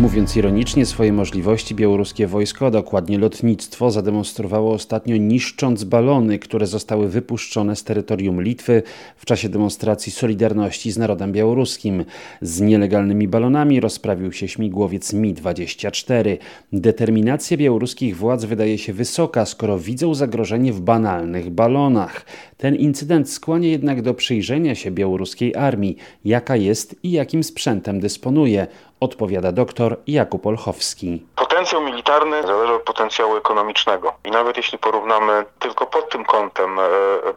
Mówiąc ironicznie, swoje możliwości białoruskie wojsko, a dokładnie lotnictwo, zademonstrowało ostatnio niszcząc balony, które zostały wypuszczone z terytorium Litwy w czasie demonstracji Solidarności z narodem białoruskim. Z nielegalnymi balonami rozprawił się śmigłowiec Mi-24. Determinacja białoruskich władz wydaje się wysoka, skoro widzą zagrożenie w banalnych balonach. Ten incydent skłania jednak do przyjrzenia się białoruskiej armii, jaka jest i jakim sprzętem dysponuje odpowiada doktor Jakub Olchowski. Potencjał militarny zależy od potencjału ekonomicznego. I nawet jeśli porównamy tylko pod tym kątem e,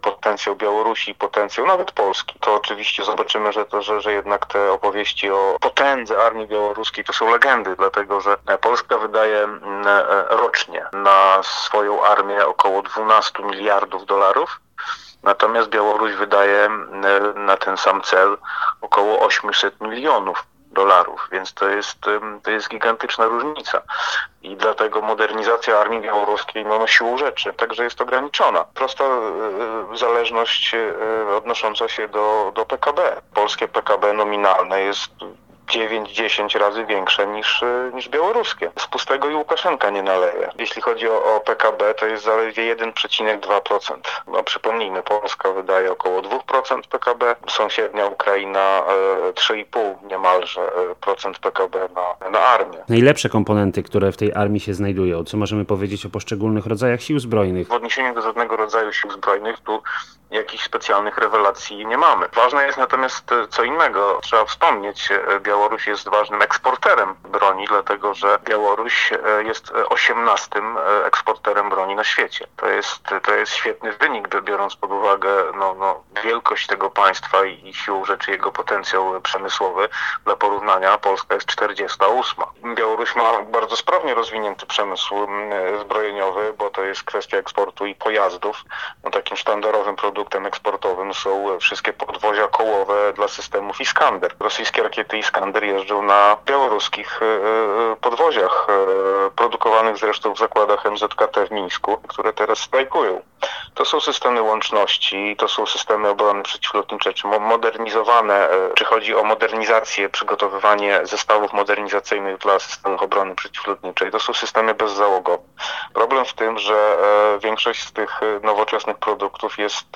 potencjał Białorusi i potencjał nawet Polski, to oczywiście zobaczymy, że, to, że, że jednak te opowieści o potędze armii białoruskiej to są legendy, dlatego że Polska wydaje e, rocznie na swoją armię około 12 miliardów dolarów. Natomiast Białoruś wydaje mm, na ten sam cel około 800 milionów dolarów, więc to jest, to jest gigantyczna różnica. I dlatego modernizacja armii białoruskiej no, no siłą rzeczy także jest ograniczona. Prosta y, zależność y, odnosząca się do, do PKB. Polskie PKB nominalne jest 9-10 razy większe niż, y, niż białoruskie. Z pustego i Łukaszenka nie naleje. Jeśli chodzi o, o PKB, to jest zaledwie 1,2%. No, przypomnijmy, Polska wydaje około 2% PKB, sąsiednia Ukraina 3,5 e, niemalże e, procent PKB na, na armię. Najlepsze komponenty, które w tej armii się znajdują, co możemy powiedzieć o poszczególnych rodzajach sił zbrojnych? W odniesieniu do żadnego rodzaju sił zbrojnych tu jakichś specjalnych rewelacji nie mamy. Ważne jest natomiast e, co innego. Trzeba wspomnieć, Białoruś jest ważnym eksporterem broni, dlatego że Białoruś e, jest osiemnastym e, eksporterem broni na świecie. To jest, to jest świetny wynik, biorąc pod uwagę no, no, wielkość tego państwa i, i siłą rzeczy jego potencjał przemysłowy. Dla porównania Polska jest 48. Białoruś ma bardzo sprawnie rozwinięty przemysł zbrojeniowy, bo to jest kwestia eksportu i pojazdów. No, takim sztandarowym produktem eksportowym są wszystkie podwozia kołowe dla systemów Iskander. Rosyjskie rakiety Iskander Iskander jeżdżą na białoruskich e, e, podwoziach, e, produkowanych zresztą w zakładach MZKT w Mińsku, które teraz strajkują. To są systemy łączności, to są systemy obrony przeciwlotniczej, czy modernizowane, czy chodzi o modernizację, przygotowywanie zestawów modernizacyjnych dla systemów obrony przeciwlotniczej. To są systemy bezzałogowe. Problem w tym, że większość z tych nowoczesnych produktów jest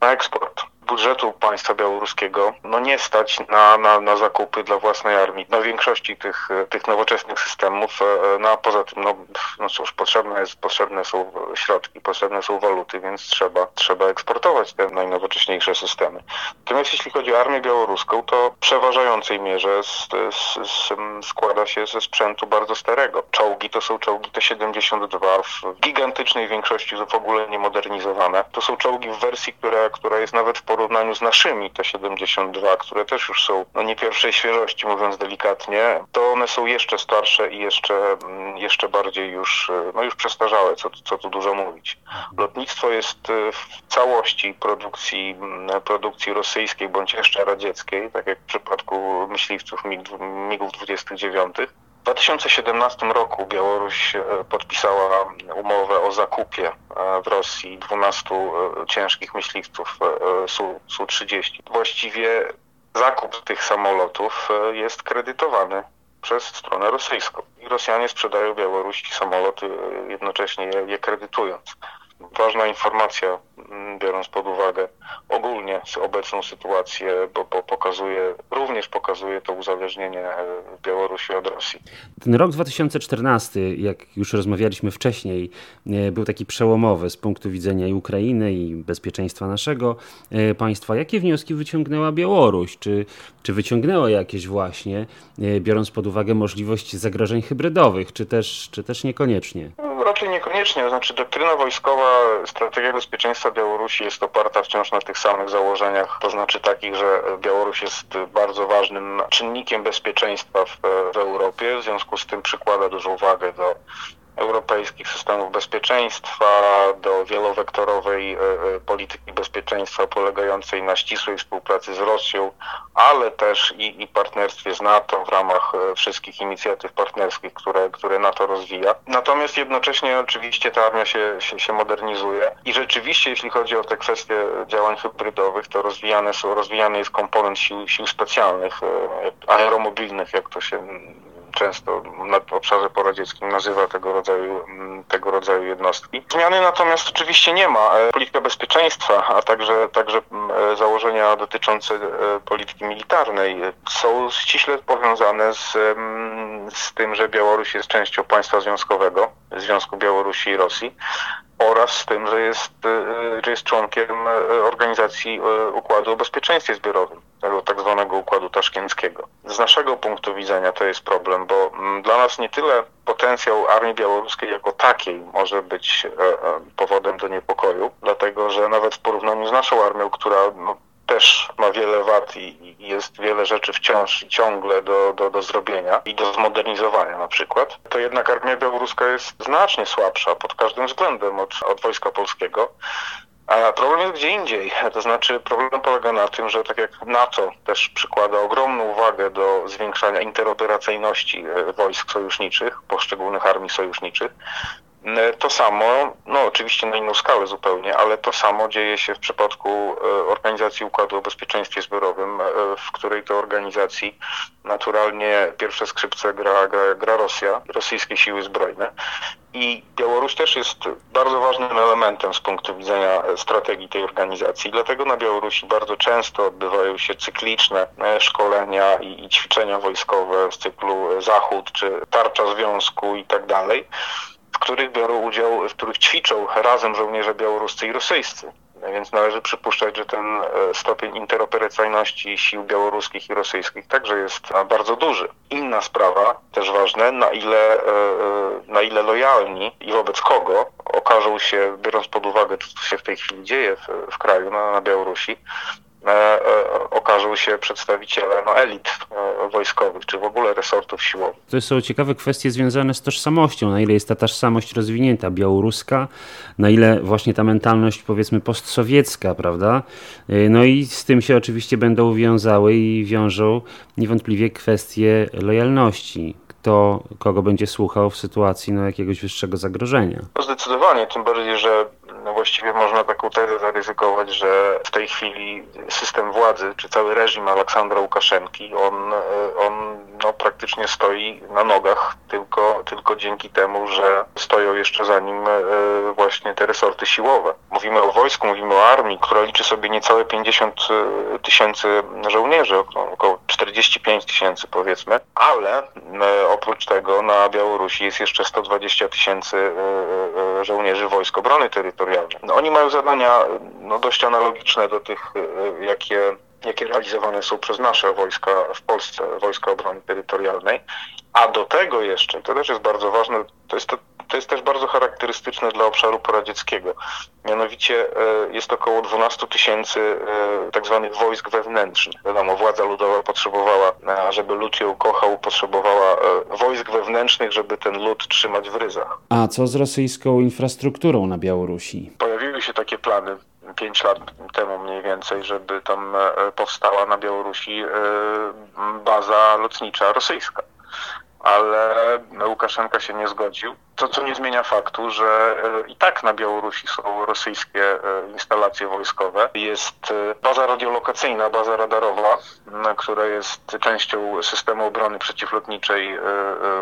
na eksport budżetu państwa białoruskiego no nie stać na, na, na zakupy dla własnej armii. Na większości tych, tych nowoczesnych systemów, e, no a poza tym, no, no cóż, potrzebne, jest, potrzebne są środki, potrzebne są waluty, więc trzeba, trzeba eksportować te najnowocześniejsze systemy. Natomiast jeśli chodzi o armię białoruską, to w przeważającej mierze z, z, z, składa się ze sprzętu bardzo starego. Czołgi to są czołgi T-72 w gigantycznej większości w ogóle niemodernizowane. To są czołgi w wersji, która, która jest nawet w porównaniu z naszymi T-72, które też już są no nie pierwszej świeżości, mówiąc delikatnie, to one są jeszcze starsze i jeszcze, mm, jeszcze bardziej już, no już przestarzałe, co, co tu dużo mówić. Lotnictwo jest y, w całości produkcji, mm, produkcji rosyjskiej bądź jeszcze radzieckiej, tak jak w przypadku myśliwców MiG-ów 29. W 2017 roku Białoruś e, podpisała umowę o zakupie e, w Rosji 12 e, ciężkich myśliwców Su-30. Właściwie zakup tych samolotów jest kredytowany przez stronę rosyjską. I Rosjanie sprzedają Białorusi samoloty, jednocześnie je, je kredytując. Ważna informacja, mm, biorąc pod uwagę ogólnie obecną sytuację, bo, bo pokazuje, również pokazuje to uzależnienie e, Białorusi od Rosji. Ten rok 2014, jak już rozmawialiśmy wcześniej, e, był taki przełomowy z punktu widzenia i Ukrainy, i bezpieczeństwa naszego e, państwa. Jakie wnioski wyciągnęła Białoruś? Czy, czy wyciągnęła jakieś właśnie, biorąc pod uwagę możliwość zagrożeń hybrydowych, czy też, czy też niekoniecznie? Raczej niekoniecznie. To znaczy doktryna wojskowa, strategia bezpieczeństwa Białorusi jest oparta wciąż na tych samych założeniach, to znaczy takich, że Białoruś jest bardzo ważnym czynnikiem bezpieczeństwa w, w Europie, w związku z tym przykłada dużą wagę do europejskich systemów bezpieczeństwa, do wielowektorowej e, e, polityki bezpieczeństwa polegającej na ścisłej współpracy z Rosją, ale też i, i partnerstwie z NATO w ramach e, wszystkich inicjatyw partnerskich, które, które NATO rozwija. Natomiast jednocześnie oczywiście ta armia się, się, się modernizuje i rzeczywiście jeśli chodzi o te kwestie działań hybrydowych, to rozwijane są, rozwijany jest komponent sił, sił specjalnych, aeromobilnych, jak to się często na obszarze poradzieckim nazywa tego rodzaju, mm, tego rodzaju jednostki. Zmiany natomiast oczywiście nie ma. E, polityka bezpieczeństwa, a także, także mm, e, założenia dotyczące e, polityki militarnej są ściśle powiązane z, mm, z tym, że Białoruś jest częścią państwa związkowego, Związku Białorusi i Rosji oraz z tym, że jest, że jest członkiem organizacji Układu o Bezpieczeństwie Zbiorowym tak zwanego układu taszkienckiego. Z naszego punktu widzenia to jest problem, bo mm, dla nas nie tyle potencjał armii białoruskiej jako takiej może być e, e, powodem do niepokoju, dlatego że nawet w porównaniu z naszą armią, która no, też ma wiele wad i, jest wiele rzeczy wciąż i ciągle do, do, do zrobienia i do zmodernizowania na przykład, to jednak armia białoruska jest znacznie słabsza pod każdym względem od, od wojska polskiego. Problem jest gdzie indziej. To znaczy problem polega na tym, że tak jak NATO też przykłada ogromną uwagę do zwiększania interoperacyjności e, wojsk sojuszniczych, poszczególnych armii sojuszniczych, e, to samo, no oczywiście na inną skalę zupełnie, ale to samo dzieje się w przypadku e, Organizacji Układu o Bezpieczeństwie Zbiorowym, w której to organizacji naturalnie pierwsze skrzypce gra, gra, gra Rosja, rosyjskie siły zbrojne. I Białoruś też jest bardzo ważnym elementem z punktu widzenia strategii tej organizacji. Dlatego na Białorusi bardzo często odbywają się cykliczne e, szkolenia i, ćwiczenia wojskowe z cyklu Zachód czy Tarcza Związku i tak dalej, w których biorą udział, w których ćwiczą razem żołnierze białoruscy i rosyjscy. Więc należy przypuszczać, że ten e, stopień interoperacyjności sił białoruskich i rosyjskich także jest e, bardzo duży. Inna sprawa, też ważne, na ile, e, na ile lojalni i wobec kogo okażą się, biorąc pod uwagę, co się w tej chwili dzieje w, w kraju, na, na Białorusi, okażą się przedstawiciele no, elit wojskowych, czy w ogóle resortów siłowych. To są ciekawe kwestie związane z tożsamością, na ile jest ta tożsamość rozwinięta, białoruska, na ile właśnie ta mentalność powiedzmy postsowiecka, prawda? No i z tym się oczywiście będą wiązały i wiążą niewątpliwie kwestie lojalności kto kogo będzie słuchał w sytuacji no, jakiegoś wyższego zagrożenia. Zdecydowanie, tym bardziej, że no właściwie można taką tezę zaryzykować, że w tej chwili system władzy, czy cały reżim Aleksandra Łukaszenki, on, on no, praktycznie stoi na nogach tylko, tylko dzięki temu, że stoją jeszcze za nim e, właśnie te resorty siłowe. Mówimy o wojsku, mówimy o armii, która liczy sobie niecałe 50 e, tysięcy żołnierzy, około 45 tysięcy powiedzmy, ale e, oprócz tego na Białorusi jest jeszcze 120 tysięcy żołnierzy Wojsk Obrony Terytorialnej. No, oni mają zadania no, dość analogiczne do tych, jakie jakie realizowane są przez nasze wojska w Polsce, Wojska Obrony Terytorialnej. A do tego jeszcze, to też jest bardzo ważne, to jest, to, to jest też bardzo charakterystyczne dla obszaru poradzieckiego. Mianowicie e, jest około 12 tysięcy e, tak zwanych wojsk wewnętrznych. Wiadomo, władza ludowa potrzebowała, e, żeby lud ją kochał, potrzebowała wojsk wewnętrznych, żeby ten lud trzymać w ryzach. A co z rosyjską infrastrukturą na Białorusi? Pojawiły się takie plany 5 lat temu mniej więcej, żeby tam e, powstała na Białorusi e, baza lotnicza rosyjska ale Łukaszenka się nie zgodził. To, co nie zmienia faktu, że e, i tak na Białorusi są rosyjskie e, instalacje wojskowe. Jest e, baza radiolokacyjna, baza radarowa, która jest częścią systemu obrony przeciwlotniczej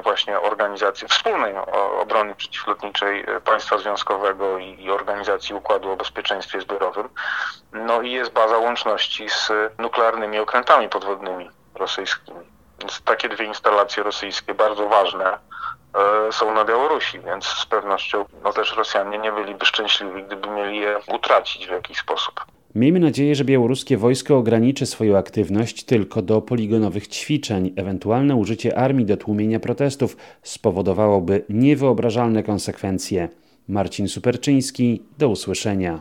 właśnie organizacji wspólnej obrony przeciwlotniczej państwa związkowego i organizacji Układu o Bezpieczeństwie Zbiorowym. No i jest baza łączności z nuklearnymi okrętami podwodnymi rosyjskimi. Więc takie dwie instalacje rosyjskie, bardzo ważne, e, są na Białorusi, więc z pewnością no też Rosjanie nie byliby szczęśliwi, gdyby mieli je utracić w jakiś sposób. Miejmy nadzieję, że białoruskie wojsko ograniczy swoją aktywność tylko do poligonowych ćwiczeń. Ewentualne użycie armii do tłumienia protestów spowodowałoby niewyobrażalne konsekwencje. Marcin Superczyński, do usłyszenia.